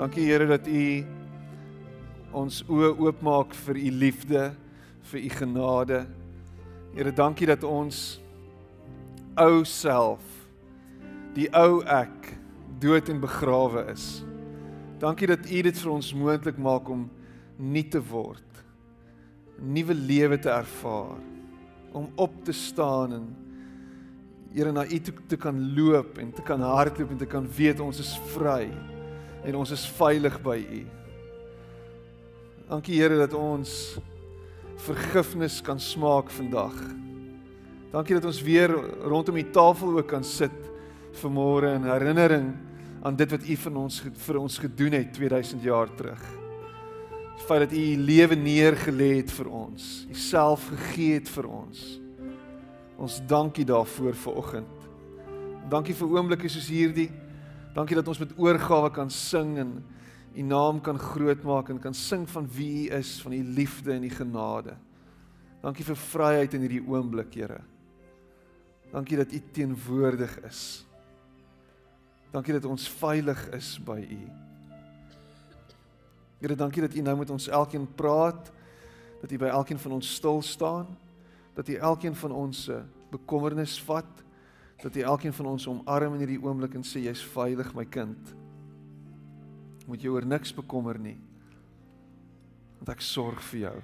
Dankie Here dat U ons oë oopmaak vir U liefde, vir U genade. Here, dankie dat ons ou self, die ou ek, dood en begrawe is. Dankie dat U dit vir ons moontlik maak om nuut te word, nuwe lewe te ervaar, om op te staan en Here na U toe te kan loop en te kan hardloop en te kan weet ons is vry en ons is veilig by U. Dankie Here dat ons vergifnis kan smaak vandag. Dankie dat ons weer rondom die tafel ook kan sit vanmôre in herinnering aan dit wat U van ons vir ons gedoen het 2000 jaar terug. Die feit dat U U lewe neergelê het vir ons, U self gegee het vir ons. Ons dankie daarvoor vir oggend. Dankie vir oomblikke soos hierdie. Dankie dat ons met oorgawe kan sing en U naam kan grootmaak en kan sing van wie U is, van U liefde en U genade. Dankie vir vryheid in hierdie oomblik, Here. Dankie dat U teenwoordig is. Dankie dat ons veilig is by U. Here, dankie dat U nou met ons elkeen praat, dat U by elkeen van ons stil staan, dat U elkeen van ons se bekommernis vat, dat U elkeen van ons omarm in hierdie oomblik en sê jy's veilig, my kind. Moet jy oor niks bekommer nie. Want ek sorg vir jou.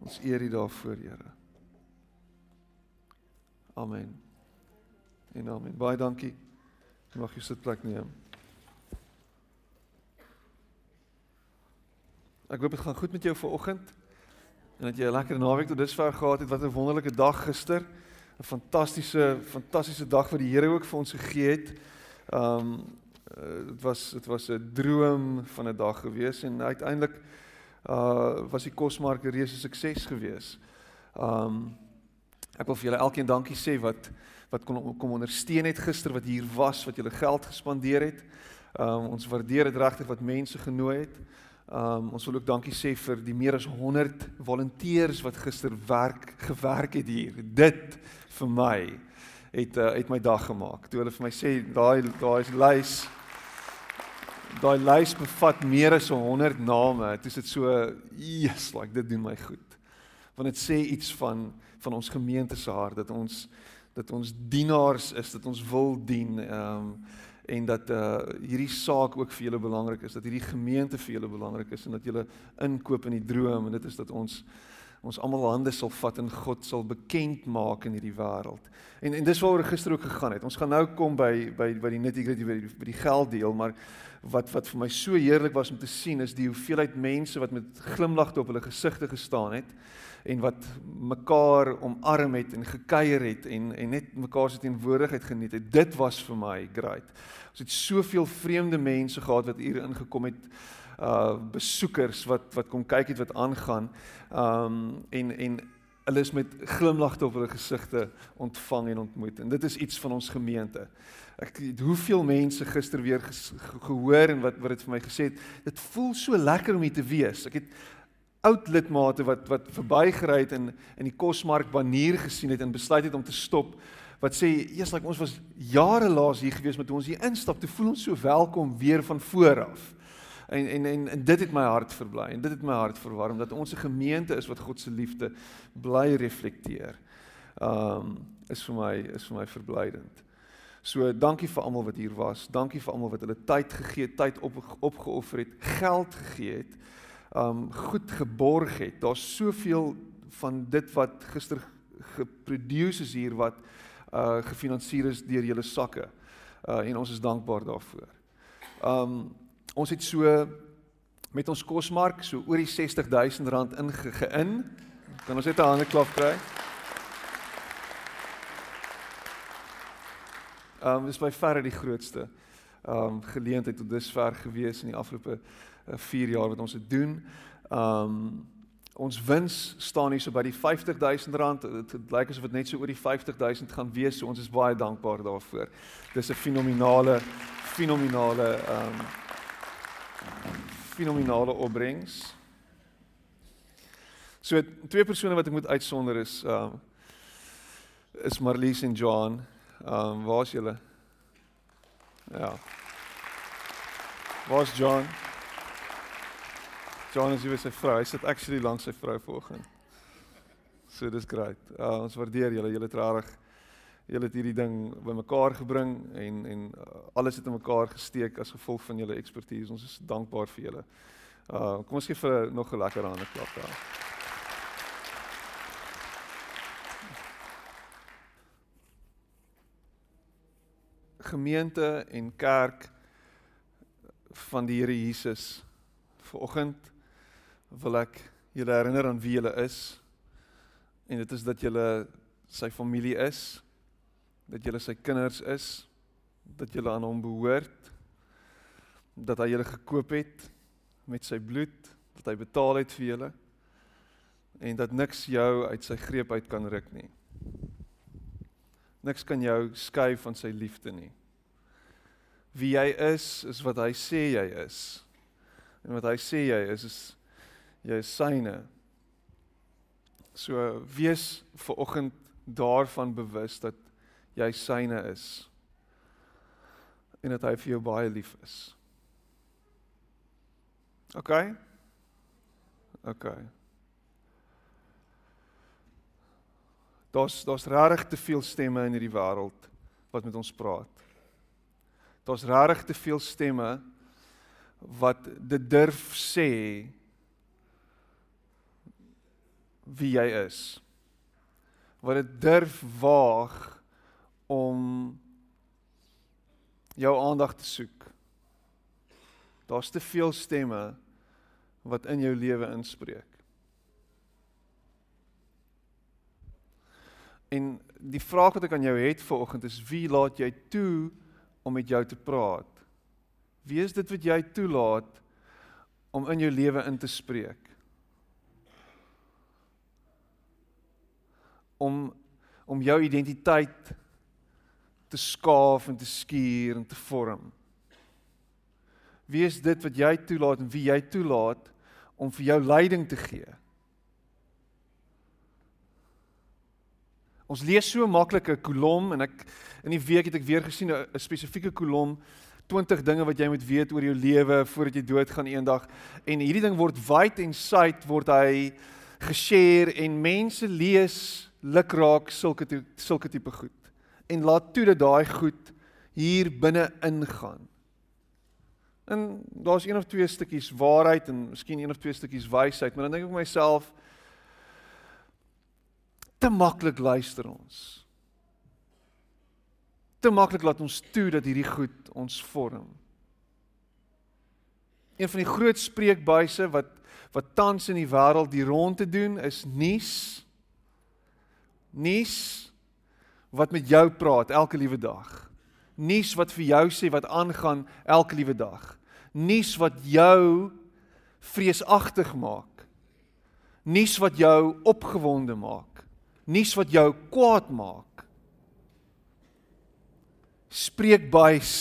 Ons eer U daarvoor, Here. Amen. En amen. Baie dankie. Mag jy sit plek neem. Ek hoop dit gaan goed met jou vanoggend en dat jy 'n lekker naweek tot dusver gehad het. Wat 'n wonderlike dag gister. 'n Fantastiese fantastiese dag wat die Here ook vir ons gegee het. Um dit was dit was 'n droom van 'n dag gewees en uiteindelik uh was die kosmark 'n reuse sukses gewees. Um ek wil vir julle elkeen dankie sê wat wat kon kom ondersteun het gister wat hier was, wat julle geld gespandeer het. Um ons waardeer dit regtig wat mense genooi het. Um ons wil ook dankie sê vir die meer as 100 volonteërs wat gister werk gewerk het hier. Dit vir my het uh, het my dag gemaak. Toe hulle vir my sê daai daai lys daai lys bevat meer as 100 name. Dit is dit so yes, like dit doen my goed. Want dit sê iets van van ons gemeente se hart dat ons dat ons dienaars is, dat ons wil dien. Um en dat uh hierdie saak ook vir julle belangrik is, dat hierdie gemeente vir julle belangrik is en dat julle inkoop in die droom en dit is dat ons ons almal hande sal vat en God sal bekend maak in hierdie wêreld. En en dis waaroor gister ook gegaan het. Ons gaan nou kom by by by die nitty-gritty by by die geld deel, maar wat wat vir my so heerlik was om te sien is die hoeveelheid mense wat met glimlagte op hulle gesigte gestaan het en wat mekaar omarm het en gekuier het en en net mekaar se teenwoordigheid geniet het. Dit was vir my great. Ons het soveel vreemde mense gehad wat hier ingekom het uh besoekers wat wat kom kyk het wat aangaan. Um en en hulle is met glimlagte op hulle gesigte ontvang en ontmoet. En dit is iets van ons gemeente. Ek het hoeveel mense gister weer gehoor en wat wat dit vir my gesê het. Dit voel so lekker om hier te wees. Ek het oud lidmate wat wat verbygery het en in die kosmark banier gesien het en besluit het om te stop wat sê eers like ons was jare laas hier gewees met ons hier instap te voel ons so welkom weer van voor af. En en en, en dit het my hart verbly en dit het my hart verwarm dat ons 'n gemeente is wat God se liefde bly reflekteer. Um is vir my is vir my verblydend. So dankie vir almal wat hier was. Dankie vir almal wat hulle tyd gegee tyd op opgeoffer het, geld gegee het um goed geborg het. Daar's soveel van dit wat gister geproduce is hier wat uh gefinansier is deur julle sakke. Uh en ons is dankbaar daarvoor. Um ons het so met ons kosmark so oor die 60000 rand ingein. Kan ons net 'n hande klap kry? Um dis by verre die grootste um geleentheid tot dusver gewees in die afgelope 4 jaar wat ons dit doen. Um ons wins staan hier so by die 50000 rand. Dit lyk asof dit net so oor die 50000 gaan wees. So ons is baie dankbaar daarvoor. Dis 'n fenominale fenominale um fenominale opbrengs. So twee persone wat ek moet uitsonder is um is Marlies en Johan. Um waar's julle? Ja. Waar's John? John is hier met sy vrou. Hy sit actually langs sy vrou vanoggend. So dis great. Uh, ons waardeer julle. Julle het regtig julle het hierdie ding bymekaar gebring en en uh, alles het in mekaar gesteek as gevolg van julle ekspertise. Ons is dankbaar vir julle. Uh kom ons gee vir nog 'n lekker hande klap daar. Gemeente en kerk van die Here Jesus. Vanoggend wil ek julle herinner aan wie julle is. En dit is dat julle sy familie is, dat julle sy kinders is, dat julle aan hom behoort, dat hy julle gekoop het met sy bloed, dat hy betaal het vir julle en dat niks jou uit sy greep uit kan ruk nie. Niks kan jou skei van sy liefde nie. Wie jy is, is wat hy sê jy is. En wat hy sê jy is is jy is syne. So wees ver oggend daarvan bewus dat jy syne is. En dat hy vir jou baie lief is. OK? OK. Daar's daar's regtig te veel stemme in hierdie wêreld wat met ons praat. Daar's regtig te veel stemme wat dit durf sê wie jy is. Wat dit durf waag om jou aandag te soek. Daar's te veel stemme wat in jou lewe inspreek. En die vraag wat ek aan jou het vanoggend is wie laat jy toe om met jou te praat? Wie is dit wat jy toelaat om in jou lewe in te spreek? Om om jou identiteit te skaaf en te skuur en te vorm. Wie is dit wat jy toelaat en wie jy toelaat om vir jou leiding te gee? Ons lees so maklik 'n kolom en ek in die week het ek weer gesien 'n spesifieke kolom 20 dinge wat jy moet weet oor jou lewe voordat jy doodgaan eendag en hierdie ding word wyd en suid word hy geshare en mense lees lukraak sulke sulke tipe goed en laat toe dat daai goed hier binne ingaan. En daar's een of twee stukkies waarheid en miskien een of twee stukkies wysheid, maar dan dink ek myself te maklik luister ons. Te maklik laat ons toe dat hierdie goed ons vorm. Een van die groot spreekbuise wat wat tans in die wêreld die rond te doen is nuus. Nuus wat met jou praat elke liewe dag. Nuus wat vir jou sê wat aangaan elke liewe dag. Nuus wat jou vreesagtig maak. Nuus wat jou opgewonde maak nuus wat jou kwaad maak. Spreekbuis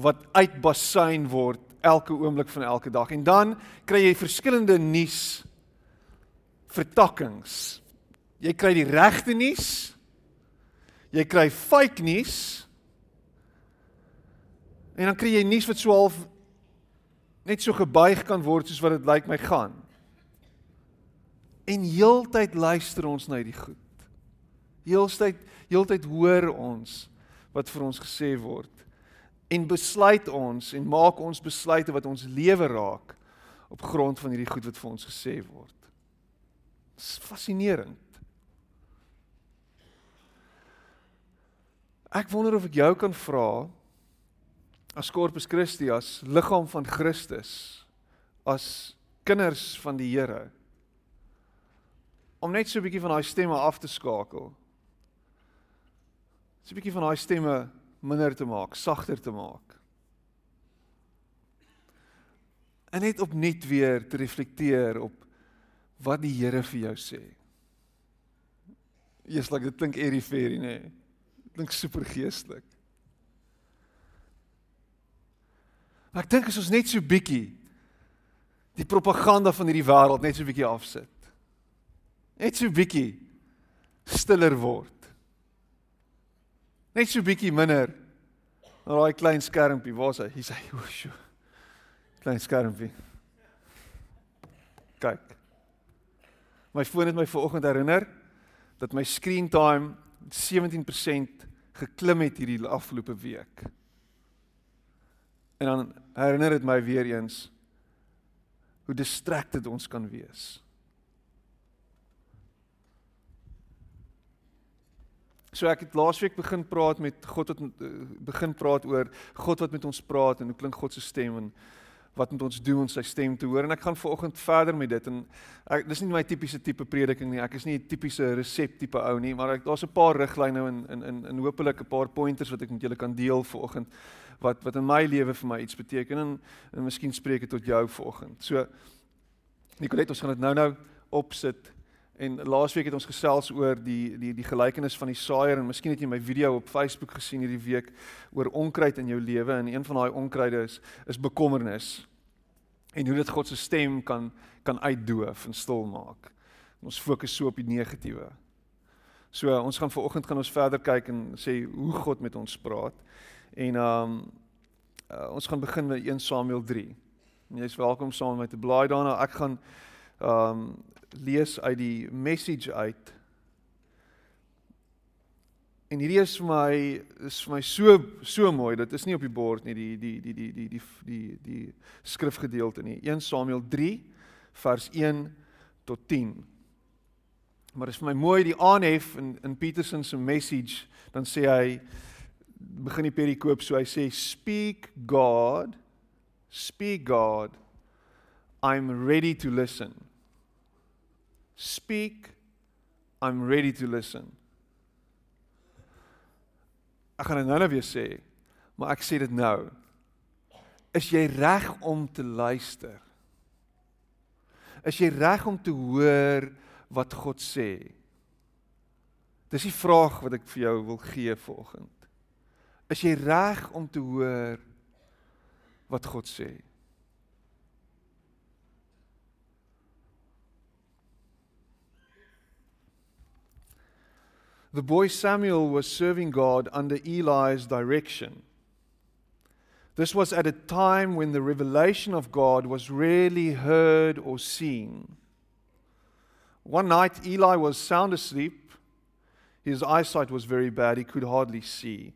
wat uitbasyn word elke oomblik van elke dag en dan kry jy verskillende nuus vertakkings. Jy kry die regte nuus. Jy kry fake nuus. En dan kry jy nuus wat so half net so gebuig kan word soos wat dit lyk my gaan. En heeltyd luister ons na die goed. Heeltyd heeltyd hoor ons wat vir ons gesê word en besluit ons en maak ons besluite wat ons lewe raak op grond van hierdie goed wat vir ons gesê word. Dit is fascinerend. Ek wonder of ek jou kan vra as Corpus Christi as liggaam van Christus as kinders van die Here om net so 'n bietjie van daai stemme af te skakel. So 'n bietjie van daai stemme minder te maak, sagter te maak. En net opnuut weer te reflekteer op wat die Here vir jou sê. Eers like dit klink eerie fairy nê. Nee. Klink super geestelik. Maar ek dink as ons net so bietjie die propaganda van hierdie wêreld net so bietjie afsit net so bietjie stiller word. Net so bietjie minder na daai klein skermpie, waar's hy? Hier's hy. O, sjo. Klein skermpie. Kyk. My foon het my vanoggend herinner dat my screen time 17% geklim het hierdie afgelope week. En dan herinner dit my weer eens hoe distracted ons kan wees. So ek het laasweek begin praat met God wat eh, begin praat oor God wat met ons praat en hoe klink God se stem en wat moet ons doen om sy stem te hoor. En ek gaan vanoggend verder met dit. En ek dis nie my tipiese tipe prediking nie. Ek is nie 'n tipiese resep tipe ou nie maar ek daar's 'n paar riglyne en in in in hopelik 'n paar pointers wat ek met julle kan deel vanoggend wat wat in my lewe vir my iets beteken en en miskien spreek dit tot jou vanoggend. So Nicolet ons gaan dit nou-nou opsit en laasweek het ons gesels oor die die die gelykenis van die saaier en miskien het jy my video op Facebook gesien hierdie week oor onkruid in jou lewe en een van daai onkruide is is bekommernis en hoe dit God se stem kan kan uitdoof en stil maak. Ons fokus so op die negatiewe. So ons gaan vanoggend gaan ons verder kyk en sê hoe God met ons praat. En ehm um, uh, ons gaan begin met 1 Samuel 3. Jy's welkom saam met my te blaai daarna. Ek gaan ehm um, lees uit die message uit. En hierdie is vir my is vir my so so mooi. Dit is nie op die bord nie, die die die die die die die die skrifgedeelte nie. 1 Samuel 3 vers 1 tot 10. Maar dit is vir my mooi die aanhef in in Petersen se message dan sê hy begin die perikoop so hy sê speak God speak God I'm ready to listen speak. I'm ready to listen. Ek gaan dit nou net weer sê maar ek sê dit nou. Is jy reg om te luister? Is jy reg om te hoor wat God sê? Dis die vraag wat ek vir jou wil gee vanoggend. Is jy reg om te hoor wat God sê? The boy Samuel was serving God under Eli's direction. This was at a time when the revelation of God was rarely heard or seen. One night, Eli was sound asleep. His eyesight was very bad, he could hardly see.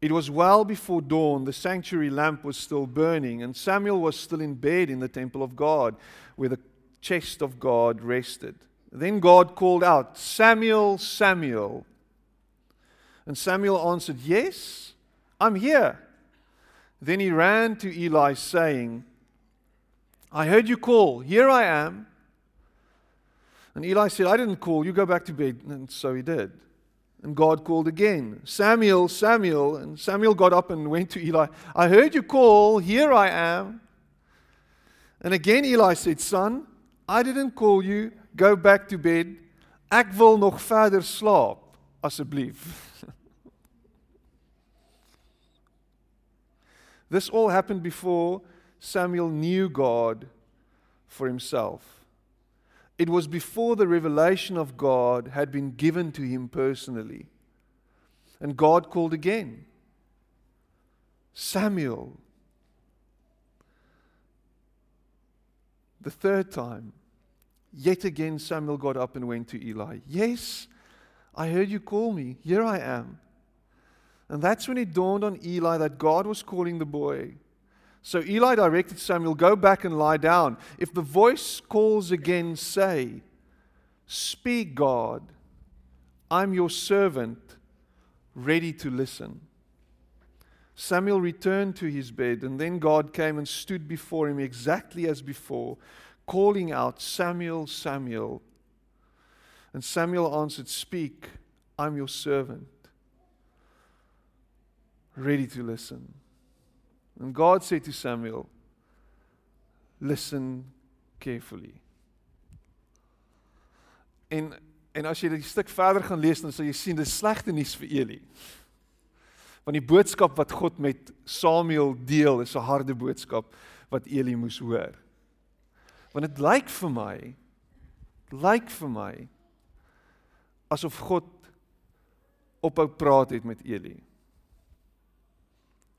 It was well before dawn, the sanctuary lamp was still burning, and Samuel was still in bed in the temple of God, where the chest of God rested. Then God called out, Samuel, Samuel. And Samuel answered, Yes, I'm here. Then he ran to Eli, saying, I heard you call. Here I am. And Eli said, I didn't call. You go back to bed. And so he did. And God called again, Samuel, Samuel. And Samuel got up and went to Eli. I heard you call, here I am. And again Eli said, Son, I didn't call you, go back to bed. Ek wil nog verder slaap, asseblief. This all happened before Samuel knew God for himself. It was before the revelation of God had been given to him personally. And God called again Samuel. The third time, yet again Samuel got up and went to Eli. Yes, I heard you call me. Here I am. And that's when it dawned on Eli that God was calling the boy. So Eli directed Samuel, Go back and lie down. If the voice calls again, say, Speak, God. I'm your servant, ready to listen. Samuel returned to his bed, and then God came and stood before him exactly as before, calling out, Samuel, Samuel. And Samuel answered, Speak, I'm your servant, ready to listen. And God said to Samuel, Listen carefully. En en as jy die stuk verder gaan lees dan sal jy sien dis slegte nuus vir Eli. Want die boodskap wat God met Samuel deel is 'n harde boodskap wat Eli moes hoor. Want dit lyk vir my lyk vir my asof God ophou praat het met Eli.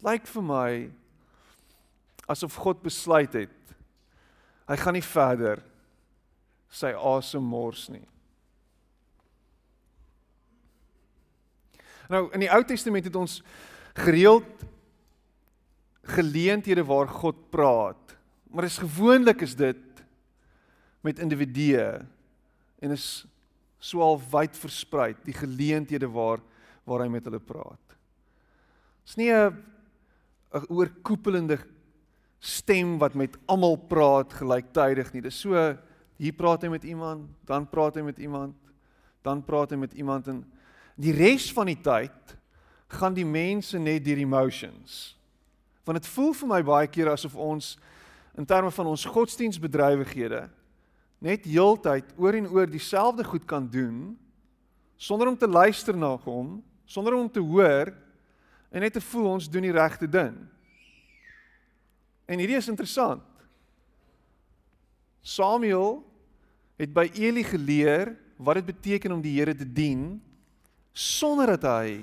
Lyk vir my asof God besluit het hy gaan nie verder sy asem mors nie. Nou in die Ou Testament het ons gereeld geleenthede waar God praat. Maar is gewoonlik is dit met individue en is swaal wyd versprei die geleenthede waar waar hy met hulle praat. Dit is nie 'n 'n oorkoepelende stem wat met almal praat gelyktydig nie. Dis so hier praat hy met iemand, dan praat hy met iemand, dan praat hy met iemand en die res van die tyd gaan die mense net deur emotions. Want dit voel vir my baie keer asof ons in terme van ons godsdienstbedrywighede net heeltyd oor en oor dieselfde goed kan doen sonder om te luister na hom, sonder om te hoor en net te voel ons doen die regte ding. En hierdie is interessant. Samuel het by Eli geleer wat dit beteken om die Here te dien sonder dat hy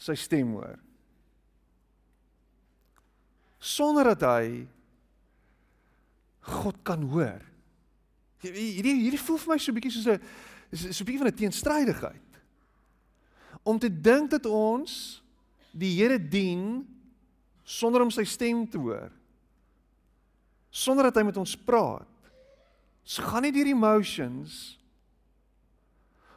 sy stem hoor. Sonder dat hy God kan hoor. Hierdie hierdie voel vir my so 'n bietjie soos 'n so 'n bietjie van 'n teenstrydigheid. Om te dink dat ons die Here dien sonder om sy stem te hoor. Sonder dat hy met ons praat. Ons gaan nie deur emotions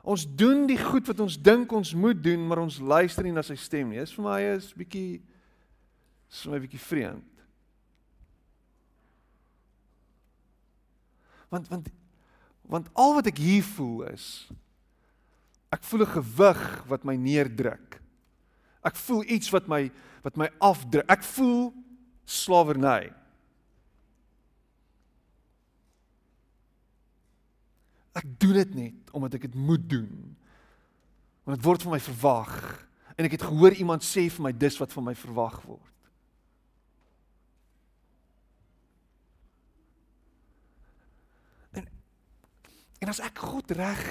Ons doen die goed wat ons dink ons moet doen, maar ons luister nie na sy stem nie. Dis vir my is bietjie is vir my bietjie vreemd. Want want want al wat ek hier voel is ek voel 'n gewig wat my neerdruk. Ek voel iets wat my wat my afdruk. Ek voel slawerny. Ek doen dit net omdat ek dit moet doen. Want dit word van my verwag en ek het gehoor iemand sê vir my dis wat van my verwag word. En en as ek God reg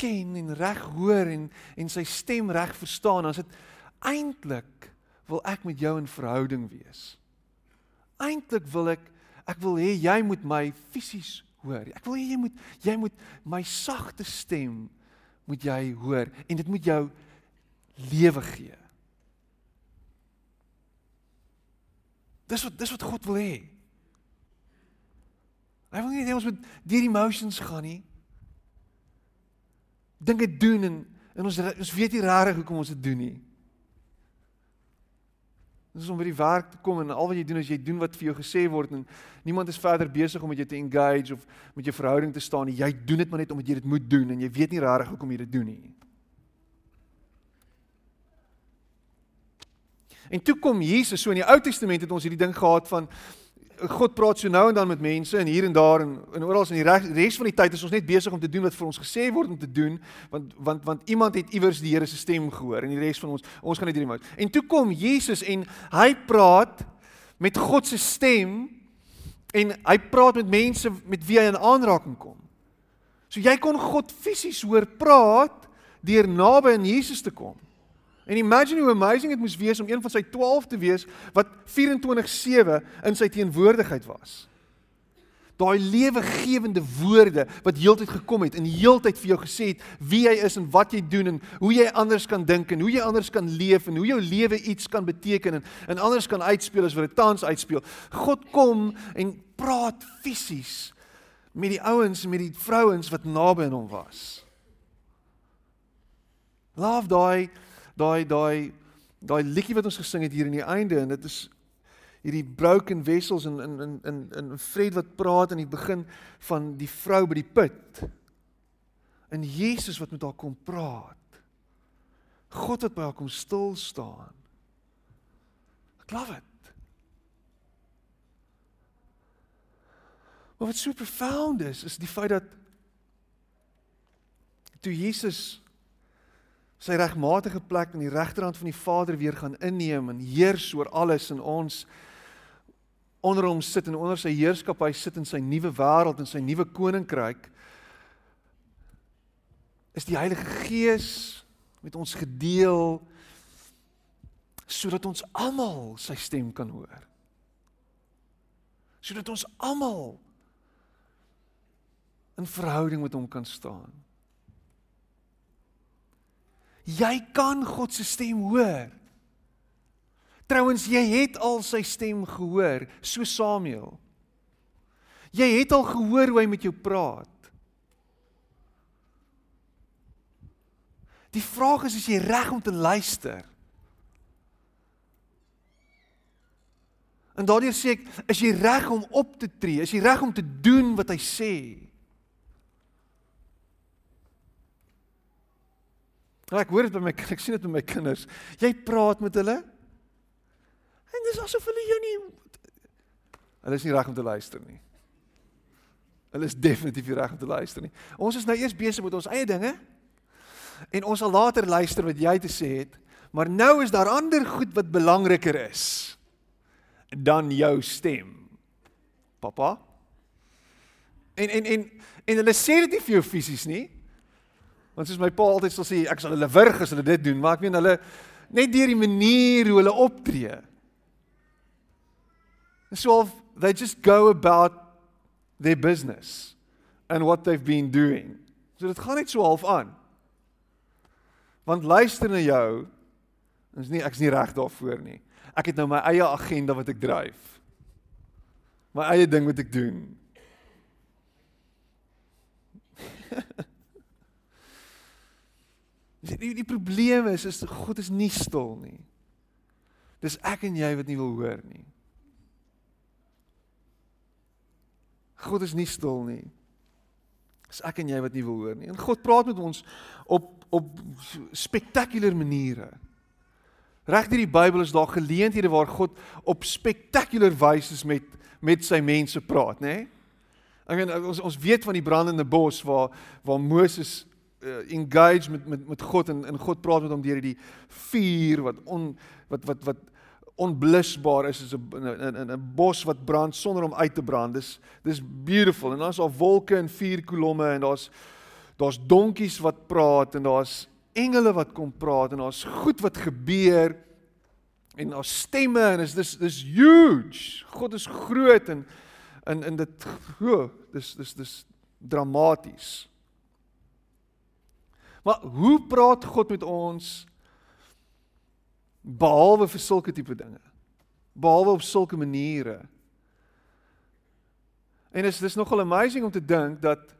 ken en reg hoor en en sy stem reg verstaan, dan is dit eintlik wil ek met jou in verhouding wees. Eintlik wil ek ek wil hê jy moet my fisies hoor. Ek wil hê jy moet jy moet my sagte stem moet jy hoor en dit moet jou lewe gee. Dis wat dis wat God wil hê. Hy wil nie hê ons moet deur emotions gaan nie. Dinge doen en en ons ons weet nie regtig hoekom ons dit doen nie. Dis om by die werk te kom en al wat jy doen is jy doen wat vir jou gesê word en niemand is verder besig om met jou te engage of met jou verhouding te staan. Jy doen dit maar net omdat jy dit moet doen en jy weet nie regtig hoekom jy dit doen nie. En toe kom Jesus, so in die Ou Testament het ons hierdie ding gehad van God praat so nou en dan met mense en hier en daar en en oral in die res van die tyd is ons net besig om te doen wat vir ons gesê word om te doen want want want iemand het iewers die Here se stem gehoor en die res van ons ons gaan net hierdie moet. En toe kom Jesus en hy praat met God se stem en hy praat met mense met wie hy in aanraking kom. So jy kon God fisies hoor praat deur naby aan Jesus te kom. En imagine hoe amazing dit moes wees om een van sy 12 te wees wat 24/7 in sy teenwoordigheid was. Daai lewegewende woorde wat heeltyd gekom het en heeltyd vir jou gesê het wie jy is en wat jy doen en hoe jy anders kan dink en hoe jy anders kan leef en hoe jou lewe iets kan beteken en, en anders kan uitspeel as wat dit tans uitspeel. God kom en praat fisies met die ouens en met die vrouens wat naby aan hom was. Love daai daai daai daai liedjie wat ons gesing het hier in die einde en dit is hierdie broken vessels en in in in in Fred wat praat aan die begin van die vrou by die put. En Jesus wat met haar kom praat. God wat by haar kom stil staan. Ek love it. Wat so profound is, is die feit dat toe Jesus sy regmatige plek aan die regterhand van die Vader weer gaan inneem en heers oor alles in ons onder hom sit en onder sy heerskappy sit in sy nuwe wêreld en sy nuwe koninkryk is die Heilige Gees met ons gedeel sodat ons almal sy stem kan hoor. sodat ons almal in verhouding met hom kan staan. Jy kan God se stem hoor. Trouwens, jy het al sy stem gehoor, so Samuel. Jy het al gehoor hoe hy met jou praat. Die vraag is as jy reg om te luister. En daardeur sê ek, is jy reg om op te tree? Is jy reg om te doen wat hy sê? Ek hoor dit by my ek sien dit by my kinders. Jy praat met hulle. En dis asof hulle jou nie Hulle is nie reg om te luister nie. Hulle is definitief nie reg om te luister nie. Ons is nou eers besig met ons eie dinge. En ons sal later luister wat jy te sê het, maar nou is daar ander goed wat belangriker is dan jou stem. Pappa? En en en en hulle sê dit nie vir jou fisies nie. Want soos my pa altyd sal sê, ek sal hulle wurg as hulle dit doen, maar ek meen hulle net deur die manier hoe hulle optree. So they just go about their business and what they've been doing. So dit gaan net so half aan. Want luister na jou is nie ek's nie reg daarvoor nie. Ek het nou my eie agenda wat ek dryf. My eie ding wat ek doen. Die die probleem is is God is nie stil nie. Dis ek en jy wat nie wil hoor nie. God is nie stil nie. Dis ek en jy wat nie wil hoor nie. En God praat met ons op op spektakulêre maniere. Reg deur die Bybel is daar geleenthede waar God op spektakulêre wyse met met sy mense praat, nê? Ek meen ons ons weet van die brandende bos waar waar Moses uh, engage met met met God en en God praat met hom deur die vuur wat on wat wat wat onblusbaar is is 'n 'n 'n bos wat brand sonder om uit te brand. Dis dis beautiful en dan is daar wolke en vuur kolomme en daar's daar's donkies wat praat en daar's engele wat kom praat en daar's goed wat gebeur en daar's stemme en is dis dis huge. God is groot en in in dit ho, dis dis dis dramaties. Maar hoe praat God met ons behalwe vir sulke tipe dinge? Behalwe op sulke maniere. En is dis nogal amazing om te dink dat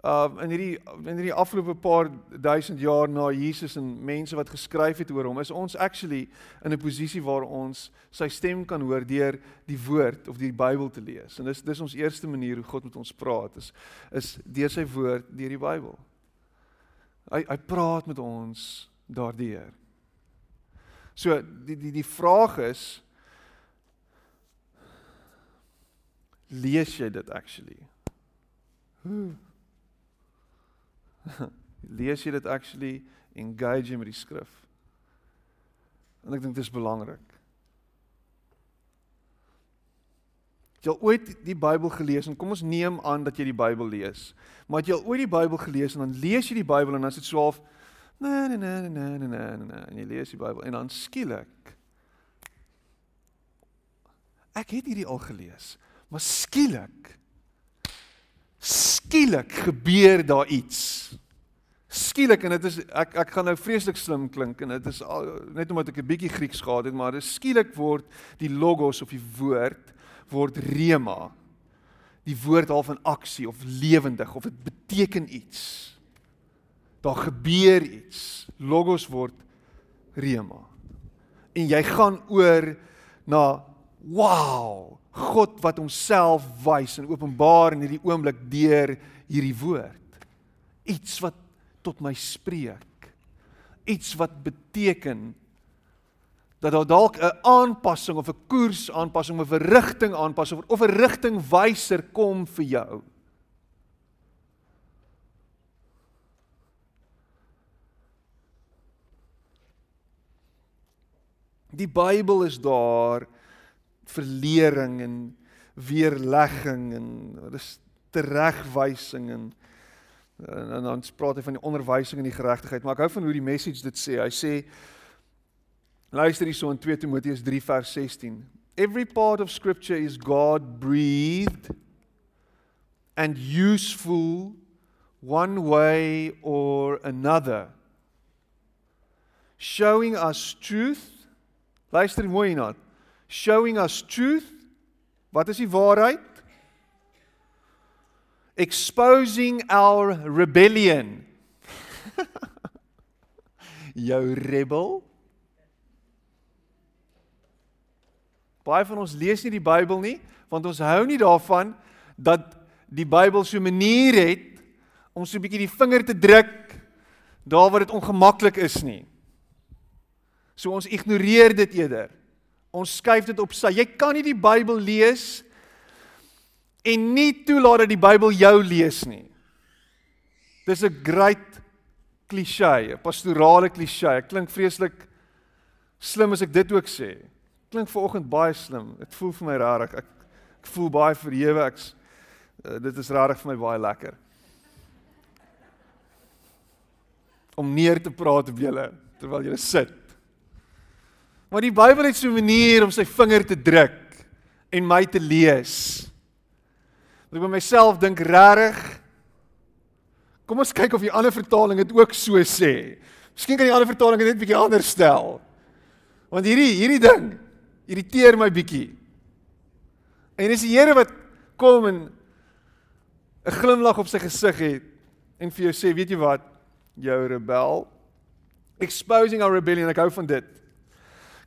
uh in hierdie in hierdie afgelope paar duisend jaar na Jesus en mense wat geskryf het oor hom, is ons actually in 'n posisie waar ons sy stem kan hoor deur die woord of die Bybel te lees. En dis dis ons eerste manier hoe God met ons praat is is deur sy woord, deur die Bybel. Hy hy praat met ons daardeur. So die die die vraag is lees jy dit actually? lees jy dit actually engage met die skrif? En ek dink dit is belangrik. Het jy al ooit die Bybel gelees en kom ons neem aan dat jy die Bybel lees. Maar het jy al ooit die Bybel gelees en dan lees jy die Bybel en dan is dit so half nee nee nee nee nee nee nee en jy lees die Bybel en dan skielik Ek het hierdie al gelees, maar skielik skielik gebeur daar iets. Skielik en dit is ek ek gaan nou vreeslik slim klink en dit is al, net omdat ek 'n bietjie Grieks gehad het, maar dit skielik word die logos of die woord word rema. Die woord half in aksie of lewendig of dit beteken iets. Daar gebeur iets. Logos word rema. En jy gaan oor na wow, God wat homself wys en openbaar in hierdie oomblik deur hierdie woord. Iets wat tot my spreek. Iets wat beteken dat daar dalk 'n aanpassing of 'n koers aanpassing of 'n rigting aanpassing of 'n rigtingwyser kom vir jou. Die Bybel is daar vir lering en weerlegging en dis teregwysing en en dan praat hy van die onderwysing en die geregtigheid maar ek hou van hoe die message dit sê hy sê Luister hierso in 2 Timoteus 3 vers 16. Every part of scripture is God breathed and useful one way or another. Showing us truth. Luister mooi hierna. Showing us truth. Wat is die waarheid? Exposing our rebellion. Jou rebel. Baie van ons lees nie die Bybel nie, want ons hou nie daarvan dat die Bybel so 'n manier het om so 'n bietjie die vinger te druk daar waar dit ongemaklik is nie. So ons ignoreer dit eerder. Ons skuif dit op sy. Jy kan nie die Bybel lees en nie toelaat dat die Bybel jou lees nie. Dis 'n great klise, 'n pastorale klise. Ek klink vreeslik slim as ek dit ook sê. Klink vanoggend baie slim. Dit voel vir my rarig. Ek ek voel baie verhewe. Ek's uh, dit is rarig vir my baie lekker. Om neer te praat op julle terwyl julle sit. Maar die Bybel het so 'n manier om sy vinger te druk en my te lees. Wat ek by myself dink regtig Kom ons kyk of die ander vertaling dit ook so sê. Miskien kan die ander vertaling dit net bietjie anders stel. Want hierdie hierdie ding irriteer my bietjie. En dis die Here wat kom en 'n glimlag op sy gesig het en vir jou sê, weet jy wat? Jou rebel exposing our rebellion, ek hou van dit.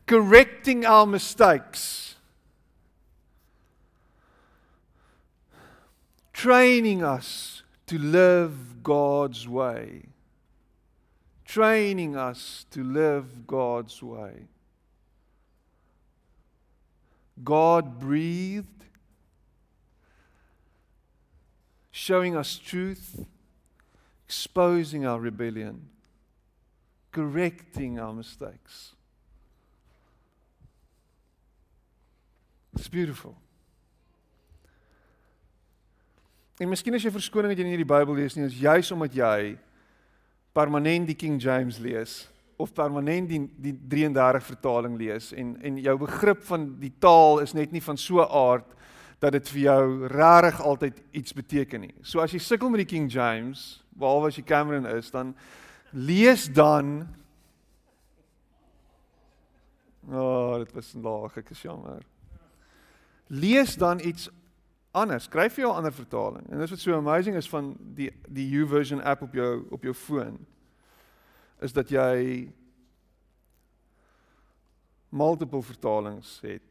Correcting our mistakes. Training us to live God's way. Training us to live God's way. God breathed, showing us truth, exposing our rebellion, correcting our mistakes. It's beautiful. En miskien as jy verskoning het jy nie die Bybel lees nie, is juis omdat jy permanent die King James lees of permanent die die 33 vertaling lees en en jou begrip van die taal is net nie van so 'n aard dat dit vir jou regtig altyd iets beteken nie. So as jy sukkel met die King James, behalwe as jy Cameron is, dan lees dan O, oh, dit was laag, ek is jammer. Lees dan iets anders. Skryf vir jou 'n ander vertaling. En dis wat so amazing is van die die YouVersion app op jou op jou foon is dat jy multiple vertalings het.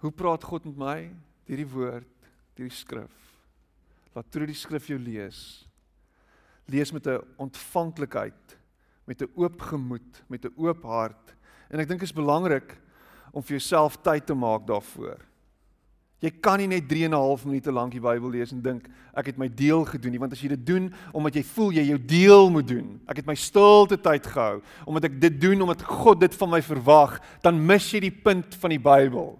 Hoe praat God met my? Deur die woord, deur die skrif. Laat toe die skrif jou lees. Lees met 'n ontvanklikheid met 'n oop gemoed, met 'n oop hart. En ek dink dit is belangrik om vir jouself tyd te maak daarvoor. Jy kan nie net 3 en 'n half minute lank die Bybel lees en dink ek het my deel gedoen nie, want as jy dit doen omdat jy voel jy jou deel moet doen. Ek het my stilte tyd gehou omdat ek dit doen omdat God dit van my verwag, dan mis jy die punt van die Bybel.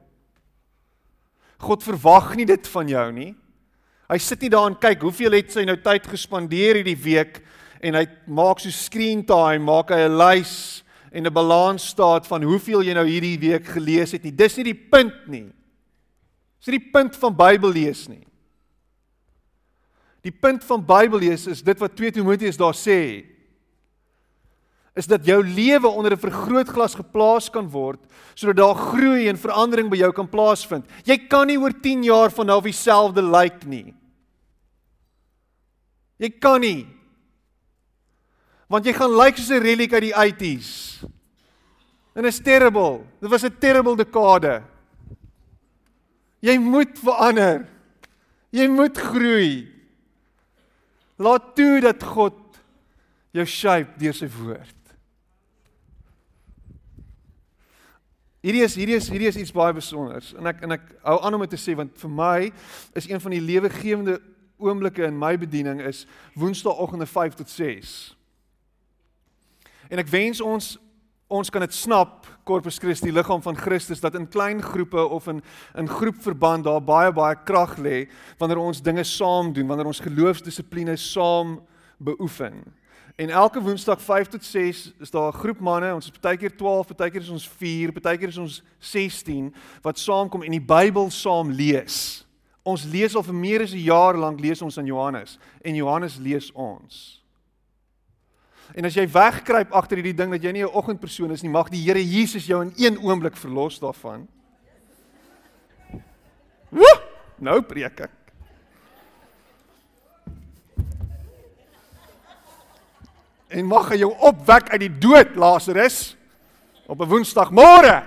God verwag nie dit van jou nie. Hy sit nie daar en kyk hoeveel het sy nou tyd gespandeer hierdie week en hy maak so screen time, maak hy 'n lys en 'n balansstaat van hoeveel jy nou hierdie week gelees het nie. Dis nie die punt nie. Dis nie die punt van Bybel lees nie. Die punt van Bybel lees is dit wat 2 Timoteus daar sê is dat jou lewe onder 'n vergrootglas geplaas kan word sodat daar groei en verandering by jou kan plaasvind. Jy kan nie oor 10 jaar van nou dieselfde lyk like nie. Jy kan nie want jy gaan lyk soos 'n reliek uit die 80s. En is terrible. Dit was 'n terrible dekade. Jy moet verander. Jy moet groei. Laat toe dat God jou shape deur sy woord. Hierdie is hierdie is hierdie is iets baie spesiaals en ek en ek hou aan om dit te sê want vir my is een van die lewegewende oomblikke in my bediening is Woensdaagoggende 5 tot 6. En ek wens ons ons kan dit snap Corpus Christi liggaam van Christus dat in klein groepe of in in groepverband daar baie baie krag lê wanneer ons dinge saam doen, wanneer ons geloofsdissipline saam beoefen. En elke Woensdag 5 tot 6 is daar 'n groep manne, ons is baie keer 12, baie keer is ons 4, baie keer is ons 16 wat saamkom en die Bybel saam lees. Ons lees al vir meer as 'n jaar lank lees ons aan Johannes en Johannes lees ons. En as jy wegkruip agter hierdie ding dat jy nie 'n oggendpersoon is nie, mag die Here Jesus jou in een oomblik verlos daarvan. Woe! Nou preek ek. En mag hy jou opwek uit die dood, Lazarus, op 'n Woensdagmôre.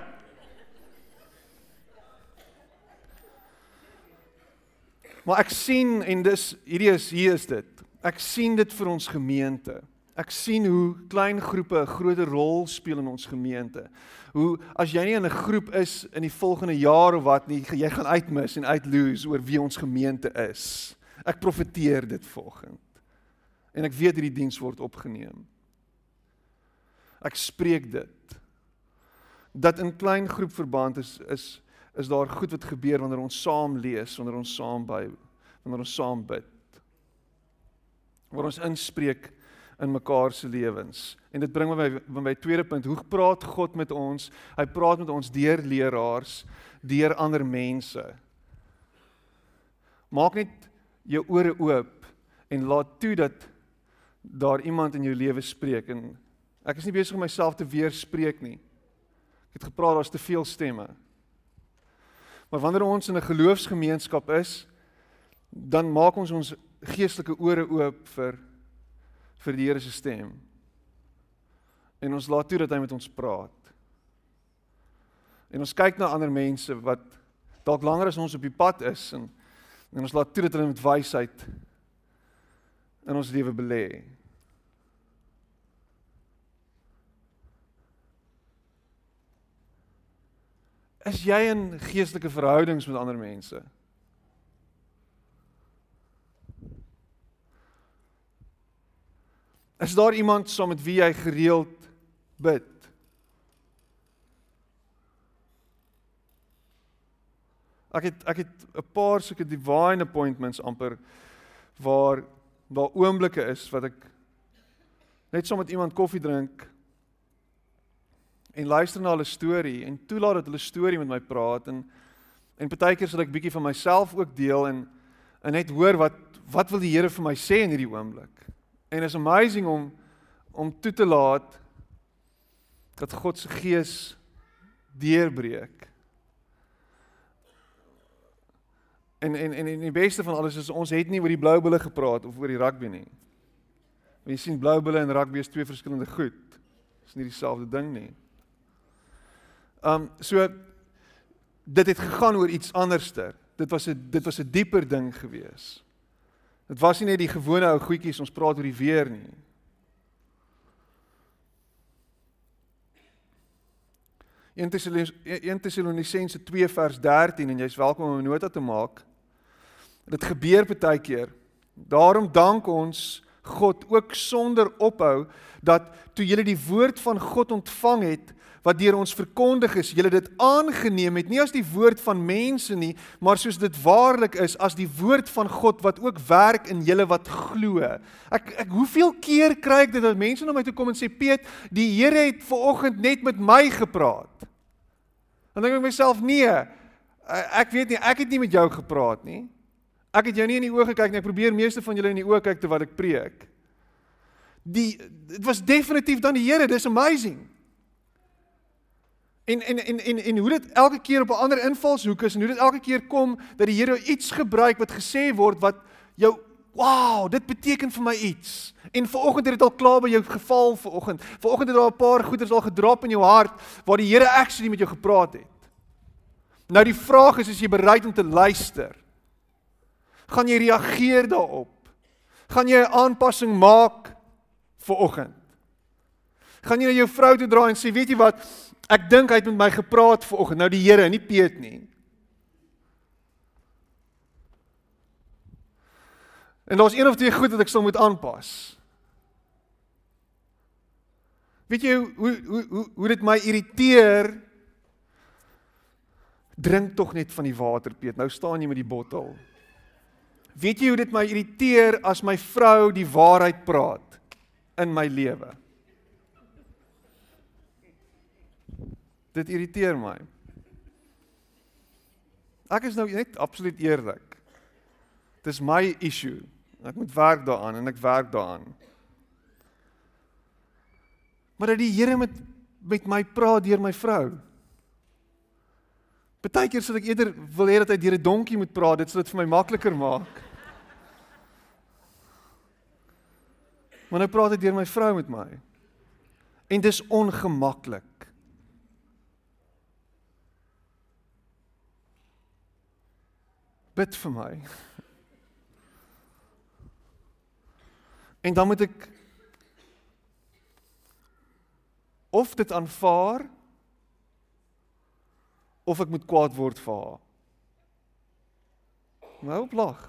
Maar ek sien en dis hierdie is hier is dit. Ek sien dit vir ons gemeente. Ek sien hoe klein groepe 'n groter rol speel in ons gemeente. Hoe as jy nie in 'n groep is in die volgende jaar of wat nie, jy gaan uitmis en uitlose oor wie ons gemeente is. Ek profeteer dit volgens. En ek weet hierdie diens word opgeneem. Ek spreek dit. Dat in klein groep verband is is is daar goed wat gebeur wanneer ons saam lees, wanneer ons saam by, wanneer ons saam bid. Waar ons inspreek in mekaar se lewens. En dit bring my by my tweede punt, hoe praat God met ons? Hy praat met ons deur leraars, deur ander mense. Maak net jou ore oop en laat toe dat daar iemand in jou lewe spreek en ek is nie besig om myself te weerspreek nie. Ek het gepraat daar's te veel stemme. Maar wanneer ons in 'n geloofsgemeenskap is, dan maak ons ons geestelike ore oop vir vir die Here se stem. En ons laat toe dat hy met ons praat. En ons kyk na ander mense wat dalk langer as ons op die pad is en en ons laat toe dat hulle met wysheid in ons lewe belê. Is jy in geestelike verhoudings met ander mense? Is daar iemand saam met wie jy gereeld bid? Ek het ek het 'n paar sulke divine appointments amper waar daar oomblikke is wat ek net saam met iemand koffie drink en luister na hulle storie en toelaat dat hulle storie met my praat en en partykeer sal ek bietjie van myself ook deel en en net hoor wat wat wil die Here vir my sê in hierdie oomblik. En is amazing om om toe te laat dat God se gees deurbreek. En en en die beste van alles is ons het nie oor die blou bulle gepraat of oor die rugby nie. Jy sien blou bulle en rugby is twee verskillende goed. Dis nie dieselfde ding nie. Um so dit het gegaan oor iets anderster. Dit was 'n dit was 'n dieper ding geweest. Dit was nie net die gewone ou goedjies ons praat oor die weer nie. In Tessalonisense 2 vers 13 en jy's welkom om 'n nota te maak. Dit gebeur baie keer. Daarom dank ons God ook sonder ophou dat toe julle die woord van God ontvang het, wat deur ons verkondig is, julle dit aangeneem het, nie as die woord van mense nie, maar soos dit waarlik is as die woord van God wat ook werk in julle wat glo. Ek ek hoeveel keer kry ek dit dat mense na my toe kom en sê Piet, die Here het ver oggend net met my gepraat. Dan dink ek myself, nee. Ek weet nie, ek het nie met jou gepraat nie. Ek het jou nie in die oë gekyk nie. Ek probeer meeste van julle in die oë kyk terwyl ek preek. Die dit was definitief dan die Here. Dis amazing. En en en en en hoe dit elke keer op 'n ander invalshoek is en hoe dit elke keer kom dat die Here iets gebruik wat gesê word wat jou wow, dit beteken vir my iets. En vanoggend het dit al klaar by jou geval vanoggend. Vanoggend het daar 'n paar goeders al gedrop in jou hart waar die Here actually met jou gepraat het. Nou die vraag is, is jy bereid om te luister? Gaan jy reageer daarop? Gaan jy 'n aanpassing maak vanoggend? Gaan jy na jou vrou toe draai en sê, weet jy wat, Ek dink hy het met my gepraat vanoggend, nou die Here, nie Piet nie. En daar's een of twee goed wat ek sal moet aanpas. Weet jy hoe hoe hoe hoe dit my irriteer? Drink tog net van die water, Piet. Nou staan jy met die bottel. Weet jy hoe dit my irriteer as my vrou die waarheid praat in my lewe? Dit irriteer my. Ek is nou net absoluut eerlik. Dis my issue. Ek moet werk daaraan en ek werk daaraan. Maar dat die Here met met my praat deur my vrou. Partykeer sal ek eerder wil hê dat hy deur 'n donkie moet praat, dit sal dit vir my makliker maak. Maar nou praat hy deur my vrou met my. En dis ongemaklik. Bid vir my. En dan moet ek of dit aanvaar of ek moet kwaad word vir haar. Nou lag.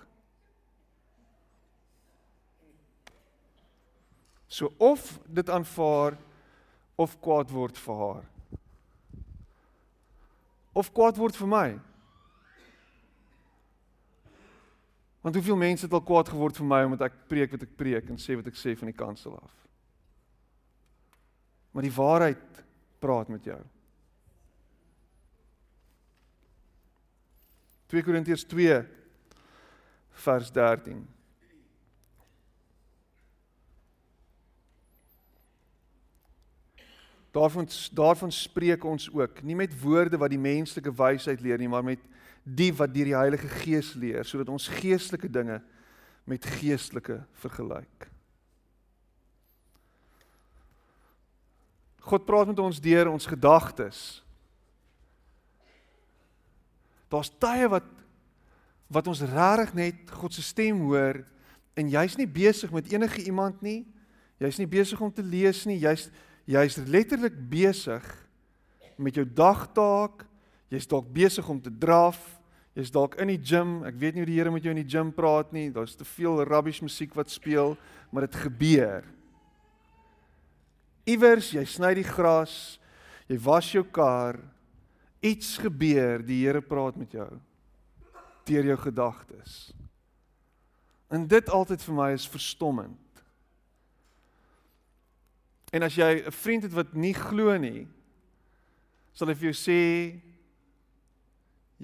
So of dit aanvaar of kwaad word vir haar. Of kwaad word vir my. Want hoeveel mense het al kwaad geword vir my omdat ek preek wat ek preek en sê wat ek sê van die kansel af. Maar die waarheid praat met jou. 2 Korintiërs 2 vers 13. Daarvan daarvan spreek ons ook, nie met woorde wat die menslike wysheid leer nie, maar met die wat deur die Heilige Gees leer, sodat ons geestelike dinge met geestelike vergelyk. God praat met ons deur ons gedagtes. Daar's tye wat wat ons regtig net God se stem hoor en jy's nie besig met enige iemand nie. Jy's nie besig om te lees nie. Jy's jy's letterlik besig met jou dagtaak. Jy's dalk besig om te draf. Jy's dalk in die gim. Ek weet nie hoe die Here met jou in die gim praat nie. Daar's te veel rubbish musiek wat speel, maar dit gebeur. Iewers jy sny die gras, jy was jou kar, iets gebeur, die Here praat met jou deur jou gedagtes. En dit altyd vir my is verstommend. En as jy 'n vriend het wat nie glo nie, sal hy vir jou sê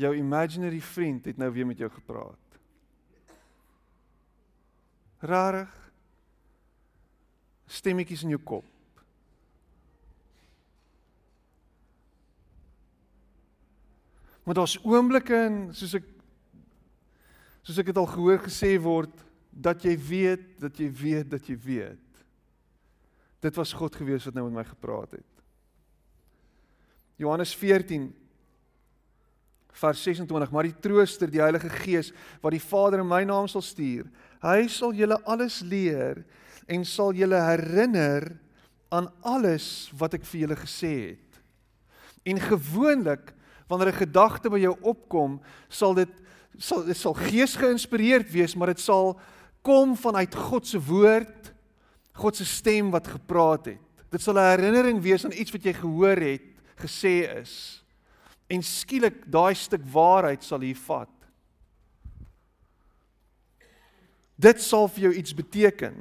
jou imaginary vriend het nou weer met jou gepraat. Rarig stemmetjies in jou kop. Maar daar's oomblikke en soos ek soos ek dit al gehoor gesê word dat jy weet, dat jy weet, dat jy weet. Dit was God gewees wat nou met my gepraat het. Johannes 14 vers 26 maar die trooster die Heilige Gees wat die Vader in my naam sal stuur hy sal julle alles leer en sal julle herinner aan alles wat ek vir julle gesê het en gewoonlik wanneer 'n gedagte by jou opkom, sal dit sal dit sal gees geïnspireerd wees, maar dit sal kom vanuit God se woord, God se stem wat gepraat het. Dit sal 'n herinnering wees aan iets wat jy gehoor het, gesê is. En skielik daai stuk waarheid sal hier vat. Dit sal vir jou iets beteken.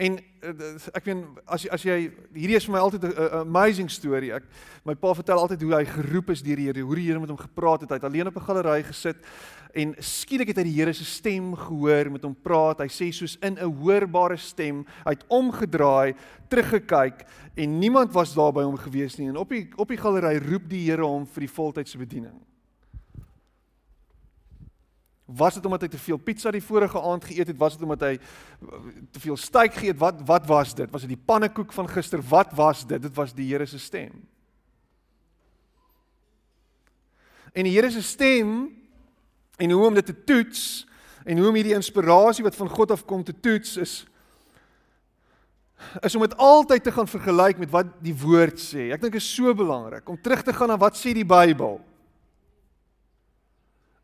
En ek weet as as jy hierdie is vir my altyd 'n amazing storie. Ek my pa vertel altyd hoe hy geroep is deur die Here, hoe die Here met hom gepraat het. Hy het alleen op 'n galery gesit en skielik het hy die Here se stem gehoor met hom praat. Hy sê soos in 'n hoorbare stem, hy het omgedraai, teruggekyk en niemand was daar by hom gewees nie. En op die op die galery roep die Here hom vir die voltydse bediening. Was dit omdat hy te veel pizza die vorige aand geëet het? Was dit omdat hy te veel steak geëet? Wat wat was dit? Was dit die pannekoek van gister? Wat was dit? Dit was die Here se stem. En die Here se stem en hoe om dit te toets en hoe om hierdie inspirasie wat van God af kom te toets is is om dit altyd te gaan vergelyk met wat die woord sê. Ek dink is so belangrik om terug te gaan na wat sê die Bybel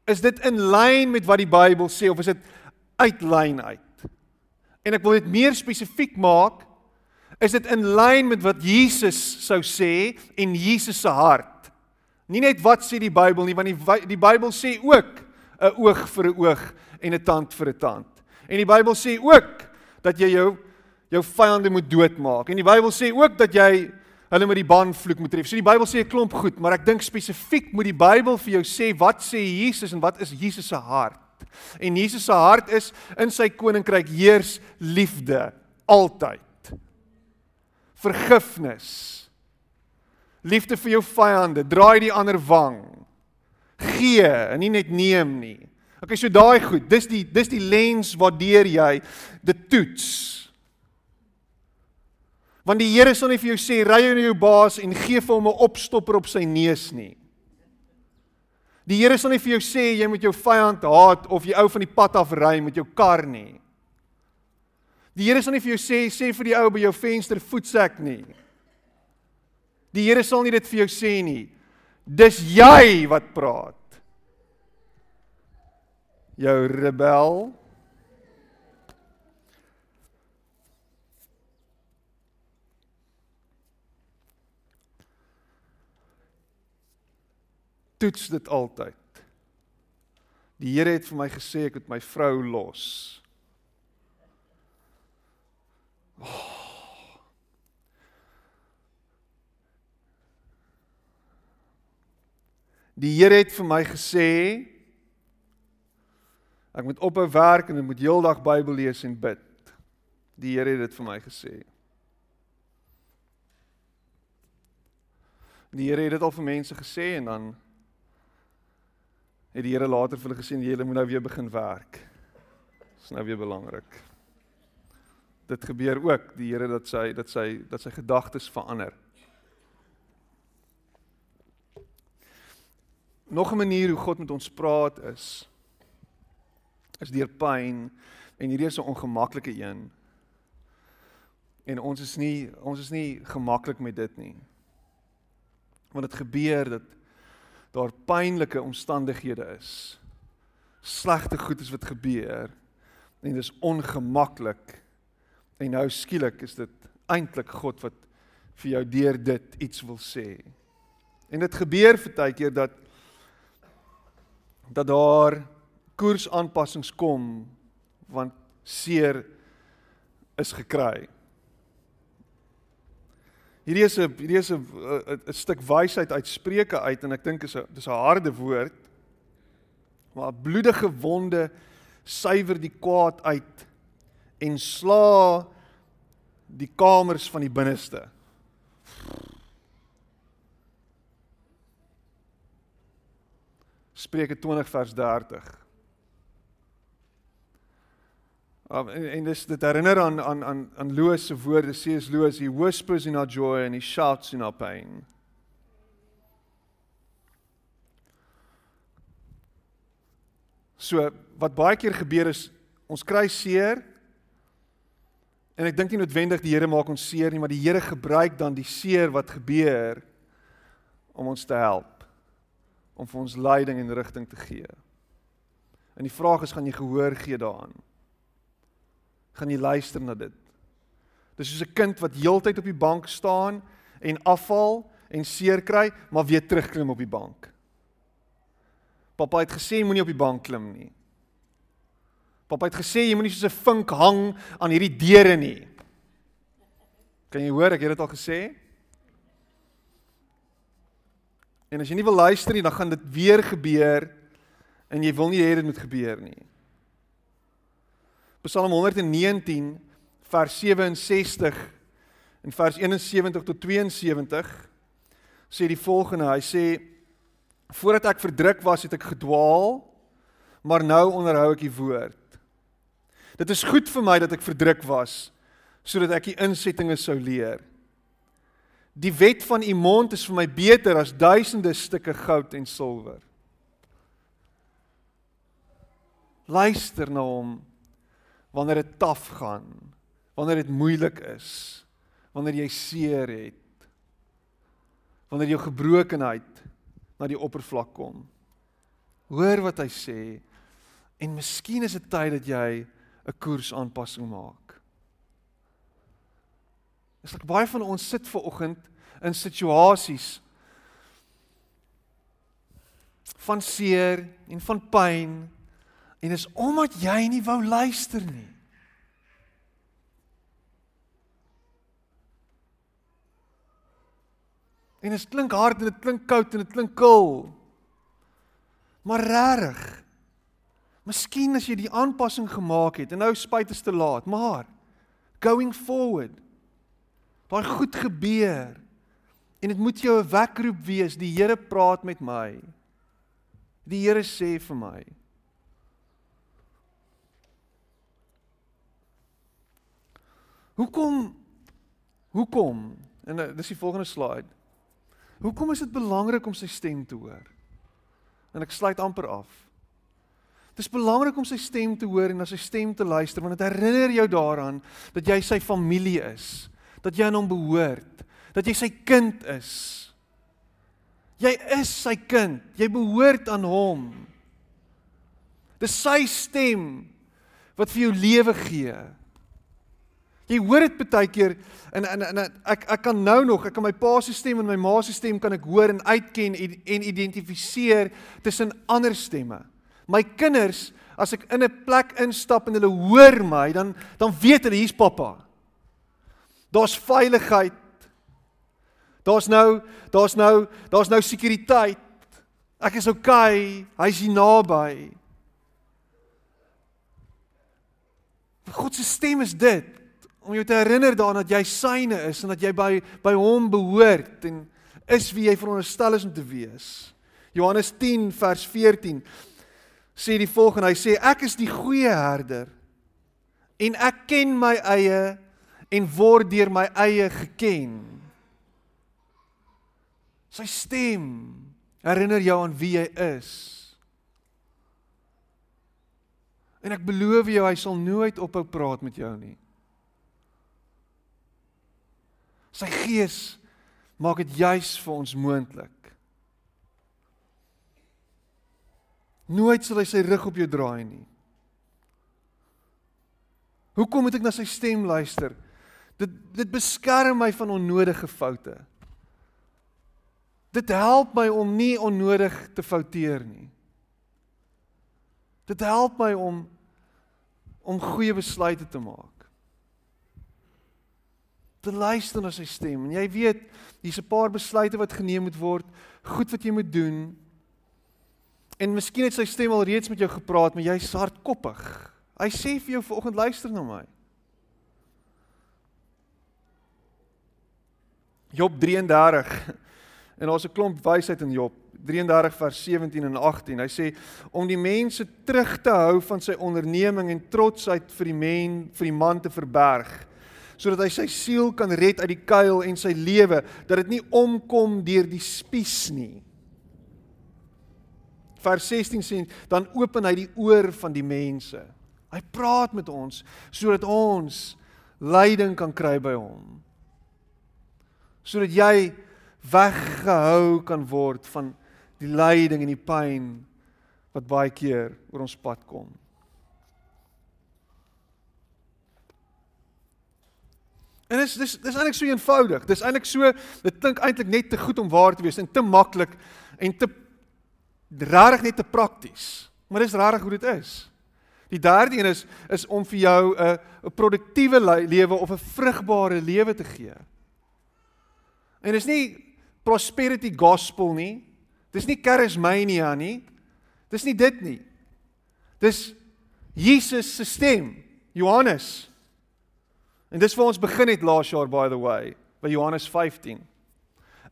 is dit in lyn met wat die Bybel sê of is dit uit lyn uit? En ek wil dit meer spesifiek maak, is dit in lyn met wat Jesus sou sê en Jesus se hart. Nie net wat sê die Bybel nie, want die die Bybel sê ook 'n oog vir 'n oog en 'n tand vir 'n tand. En die Bybel sê ook dat jy jou jou vyande moet doodmaak. En die Bybel sê ook dat jy hulle met die banvloek moet tref. So die Bybel sê 'n klomp goed, maar ek dink spesifiek moet die Bybel vir jou sê wat sê Jesus en wat is Jesus se hart? En Jesus se hart is in sy koninkryk heers liefde altyd. Vergifnis. Liefde vir jou vyande, draai die ander wang. Gee en nie net neem nie. Okay, so daai goed, dis die dis die lens waardeur jy dit toets. Want die Here sal nie vir jou sê ry in jou baas en gee vir hom 'n opstopper op sy neus nie. Die Here sal nie vir jou sê jy moet jou vyand haat of jy ou van die pad af ry met jou kar nie. Die Here sal nie vir jou sê sê vir die ou by jou venster voetsek nie. Die Here sal nie dit vir jou sê nie. Dis jy wat praat. Jou rebel. Toets dit altyd. Die Here het vir my gesê ek moet my vrou los. Oh. Die Here het vir my gesê ek moet ophou werk en ek moet heeldag Bybel lees en bid. Die Here het dit vir my gesê. Die Here het dit al vir mense gesê en dan het die Here later vir hulle gesê julle moet nou weer begin werk. Dis nou weer belangrik. Dit gebeur ook die Here dat sy dat sy dat sy gedagtes verander. Nog 'n manier hoe God met ons praat is is deur pyn en hierdie is 'n ongemaklike een. En ons is nie ons is nie gemaklik met dit nie. Want dit gebeur dat daar pynlike omstandighede is. Slegte goed is wat gebeur en dit is ongemaklik. En nou skielik is dit eintlik God wat vir jou deur dit iets wil sê. En dit gebeur vir tyd keer dat dat daar koersaanpassings kom want seer is gekry. Hierdie is 'n hierdie is 'n 'n stuk wysheid uit Spreuke uit en ek dink is 'n dis 'n harde woord. Maar bloedige wonde suiwer die kwaad uit en sla die kamers van die binneste. Spreuke 20 vers 30. Um, en, en dis dit herinner aan aan aan aan Loos se woorde, sê is Loos, he whispers in our joy and he shouts in our pain. So wat baie keer gebeur is ons kry seer en ek dink nie noodwendig die Here maak ons seer nie, maar die Here gebruik dan die seer wat gebeur om ons te help om vir ons leiding en rigting te gee. En die vraag is gaan jy gehoor gee daaraan? Gaan jy luister na dit? Dis soos 'n kind wat heeltyd op die bank staan en afval en seer kry, maar weer terugklim op die bank. Pappa het gesê moenie op die bank klim nie. Pappa het gesê jy moenie soos 'n vink hang aan hierdie deure nie. Kan jy hoor ek het dit al gesê? En as jy nie wil luister nie, dan gaan dit weer gebeur en jy wil nie hê dit moet gebeur nie. Psalm 119 vers 67 en vers 71 tot 72 sê die volgende, hy sê voordat ek verdruk was, het ek gedwaal, maar nou onderhou ek die woord. Dit is goed vir my dat ek verdruk was sodat ek die insettinge sou leer. Die wet van u mond is vir my beter as duisende stukke goud en silwer. Luister na hom wanneer dit taaf gaan, wanneer dit moeilik is, wanneer jy seer het, wanneer jou gebrokenheid na die oppervlak kom. Hoor wat hy sê en miskien is dit tyd dat jy 'n koersaanpassing maak. Ek baie van ons sit ver oggend in situasies van seer en van pyn en is omdat jy nie wou luister nie. En dit klink hard en dit klink koud en dit klink kil. Maar regtig. Miskien as jy die aanpassing gemaak het en nou spyt is te laat, maar going forward. Daai goed gebeur. En dit moet jou 'n wekroep wees. Die Here praat met my. Die Here sê vir my. Hoekom hoekom? En uh, dis die volgende slide. Hoekom is dit belangrik om sy stem te hoor? En ek sluit amper af. Dit is belangrik om sy stem te hoor en na sy stem te luister want dit herinner jou daaraan dat jy sy familie is, dat jy aan hom behoort, dat jy sy kind is. Jy is sy kind. Jy behoort aan hom. Dis sy stem wat vir jou lewe gee. Jy hoor dit baie keer en en en ek ek kan nou nog, ek kan my pa se stem en my ma se stem kan ek hoor en uitken en identifiseer tussen ander stemme. My kinders, as ek in 'n plek instap en hulle hoor my, dan dan weet hulle hier's pappa. Daar's veiligheid. Daar's nou, daar's nou, daar's nou sekuriteit. Ek is okay, hy's hier naby. God se stem is dit om jou te herinner daaraan dat jy syne is en dat jy by by hom behoort en is wie jy veronderstel is om te wees. Johannes 10 vers 14 sê die volgende, hy sê ek is die goeie herder en ek ken my eie en word deur my eie geken. Sy stem herinner jou aan wie jy is. En ek beloof jou hy sal nooit ophou praat met jou nie. Sy gees maak dit juis vir ons moontlik. Nooit sal hy sy rug op jou draai nie. Hoekom moet ek na sy stem luister? Dit dit beskerm my van onnodige foute. Dit help my om nie onnodig te fouteer nie. Dit help my om om goeie besluite te maak te luister na sy stem. En jy weet, hier's 'n paar besluite wat geneem moet word, goed wat jy moet doen. En miskien het sy stem al reeds met jou gepraat, maar jy's hardkoppig. Hy sê vir jou vanoggend luister na my. Job 33. En daar's 'n klomp wysheid in Job 33 vers 17 en 18. Hy sê om die mense terug te hou van sy onderneming en trotsheid vir die men vir die man te verberg sodat hy sy siel kan red uit die kuil en sy lewe dat dit nie omkom deur die spies nie. Vers 16 sê dan open hy die oor van die mense. Hy praat met ons sodat ons leiding kan kry by hom. Sodat jy weggehou kan word van die lyding en die pyn wat baie keer oor ons pad kom. En dis dis dis eintlik so eenvoudig. Dis eintlik so dit klink eintlik net te goed om waar te wees en te maklik en te rarig net te prakties. Maar dis rarig hoe dit is. Die derde een is is om vir jou 'n 'n produktiewe lewe of 'n vrugbare lewe te gee. En dis nie prosperity gospel nie. Dis nie charismania nie. Dis nie dit nie. Dis Jesus se stem. Johannes En dis waar ons begin het laas jaar by the way, by Johannes 15.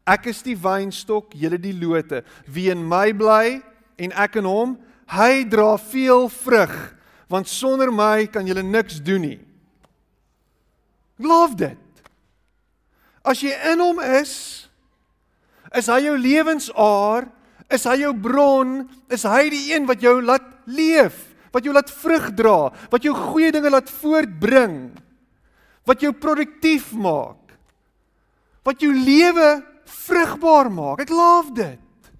Ek is die wynstok, julle die lote. Wie in my bly en ek in hom, hy dra veel vrug, want sonder my kan julle niks doen nie. Love dit. As jy in hom is, is hy jou lewensaar, is hy jou bron, is hy die een wat jou laat leef, wat jou laat vrug dra, wat jou goeie dinge laat voortbring wat jou produktief maak. Wat jou lewe vrugbaar maak. Ek love dit.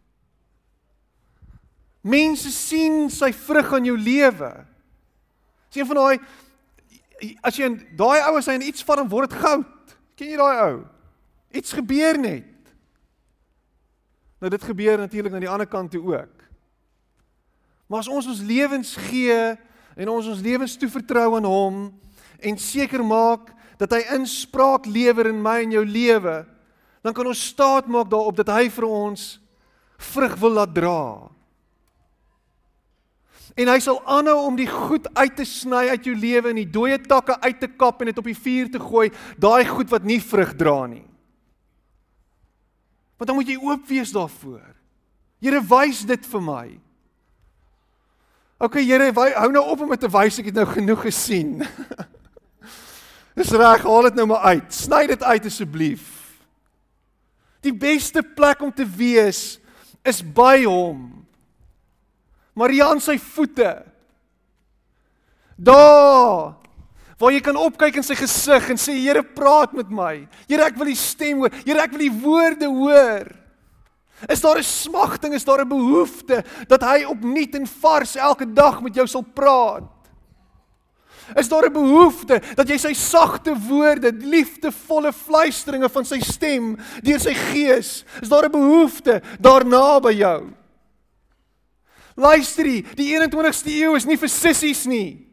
Mense sien sy vrug aan jou lewe. Sien van daai as jy daai ou as hy iets van word dit goud. Ken jy daai ou? Iets gebeur net. Nou dit gebeur natuurlik aan die ander kant toe ook. Maar as ons ons lewens gee en ons ons lewens toevertrou aan hom en seker maak dat hy inspraak lewer in my en jou lewe, dan kan ons staat maak daarop dat hy vir ons vrug wil laat dra. En hy sal aanhou om die goed uit te sny uit jou lewe en die dooie takke uit te kap en dit op die vuur te gooi, daai goed wat nie vrug dra nie. Want dan moet jy oop wees daarvoor. Here wys dit vir my. OK Here, hou nou op om dit te wys, ek het nou genoeg gesien. Dis reg, haal dit nou maar uit. Sny dit uit asseblief. Die beste plek om te wees is by hom. Maria aan sy voete. Daar waar jy kan opkyk in sy gesig en sê Here praat met my. Here ek wil die stem hoor. Here ek wil die woorde hoor. Is daar 'n smagting, is daar 'n behoefte dat hy opnuut en vars elke dag met jou sal praat? Is daar 'n behoefte dat jy sy sagte woorde, liefdevolle fluisteringe van sy stem deur sy gees, is daar 'n behoefte daarna by jou? Luister, die 21ste eeu is nie vir sissies nie.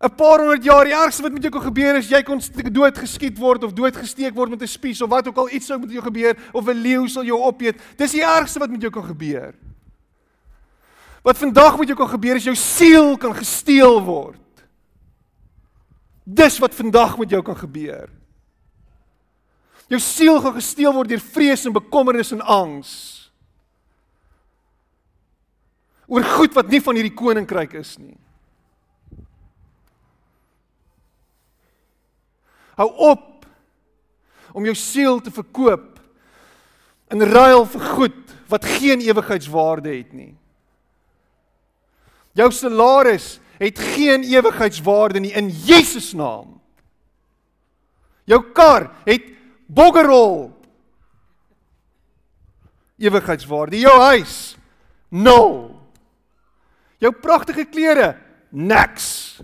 'n paar honderd jaar die ergste wat met jou kan gebeur is jy kon dood geskiet word of dood gesteek word met 'n spies of wat ook al iets sou met jou gebeur of 'n leeu sal jou opeet. Dis die ergste wat met jou kan gebeur. Wat vandag met jou kan gebeur is jou siel kan gesteel word. Dis wat vandag met jou kan gebeur. Jou siel gaan gesteel word deur vrees en bekommernis en angs. oor goed wat nie van hierdie koninkryk is nie. Hou op om jou siel te verkoop in ruil vir goed wat geen ewigheidswaarde het nie. Jou salaris het geen ewigheidswaarde nie in Jesus naam. Jou kar het boggerol ewigheidswaarde. Jou huis nul. Jou pragtige klere niks.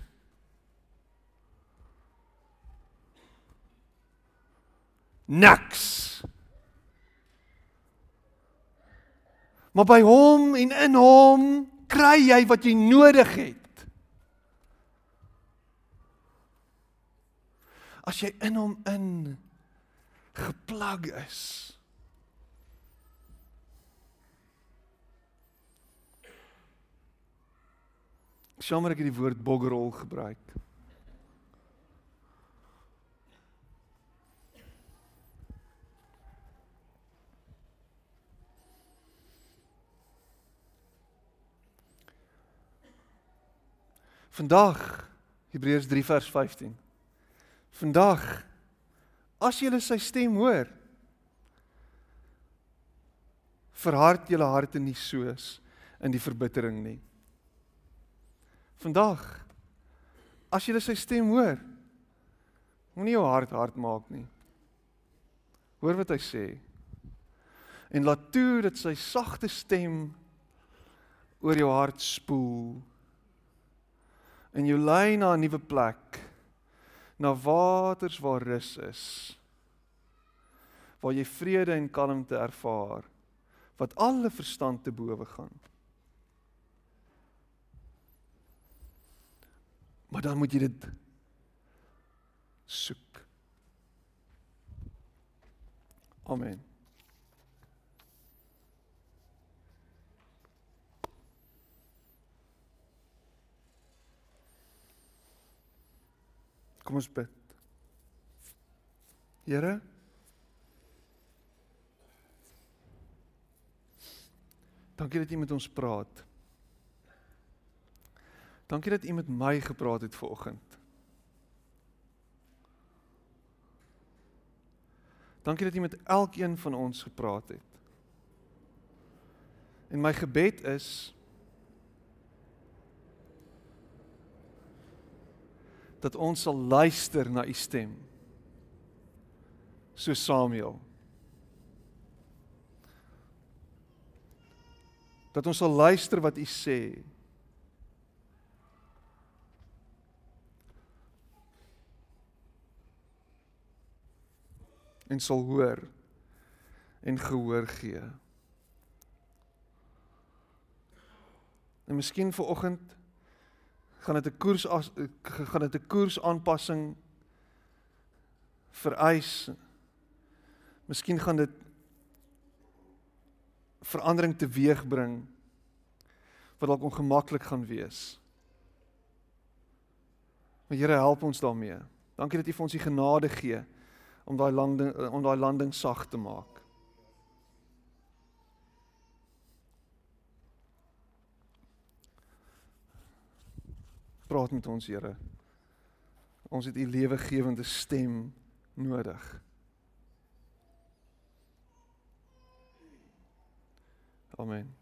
Niks. Maar by hom en in hom kry jy wat jy nodig het. As jy in hom in geplag is. Jammer ek het die woord boggerol gebruik. Vandag Hebreërs 3 vers 15. Vandag as jy sy stem hoor verhard julle harte nie soos in die verbittering nie. Vandag as jy sy stem hoor moenie jou hart hard maak nie. Hoor wat hy sê. En laat toe dat sy sagte stem oor jou hart spoel en jou lei na 'n nuwe plek na waters waar rus is waar jy vrede en kalmte ervaar wat alle verstand te bowe gaan. Maar dan moet jy dit soek. Amen Kom ons bid. Here Dankie dat U met ons praat. Dankie dat U met my gepraat het vanoggend. Dankie dat U met elkeen van ons gepraat het. En my gebed is dat ons sal luister na u stem. So Samuel. Dat ons sal luister wat u sê. En sal hoor en gehoor gee. En miskien vir oggend gaan dit 'n koers as gaan dit 'n koers aanpassing vereis. Miskien gaan dit verandering teweegbring wat dalk ongemaklik gaan wees. Maar Here help ons daarmee. Dankie dat U vir ons die genade gee om daai landing om daai landing sag te maak. Praat met ons, Here. Ons het U lewegewende stem nodig. Amen.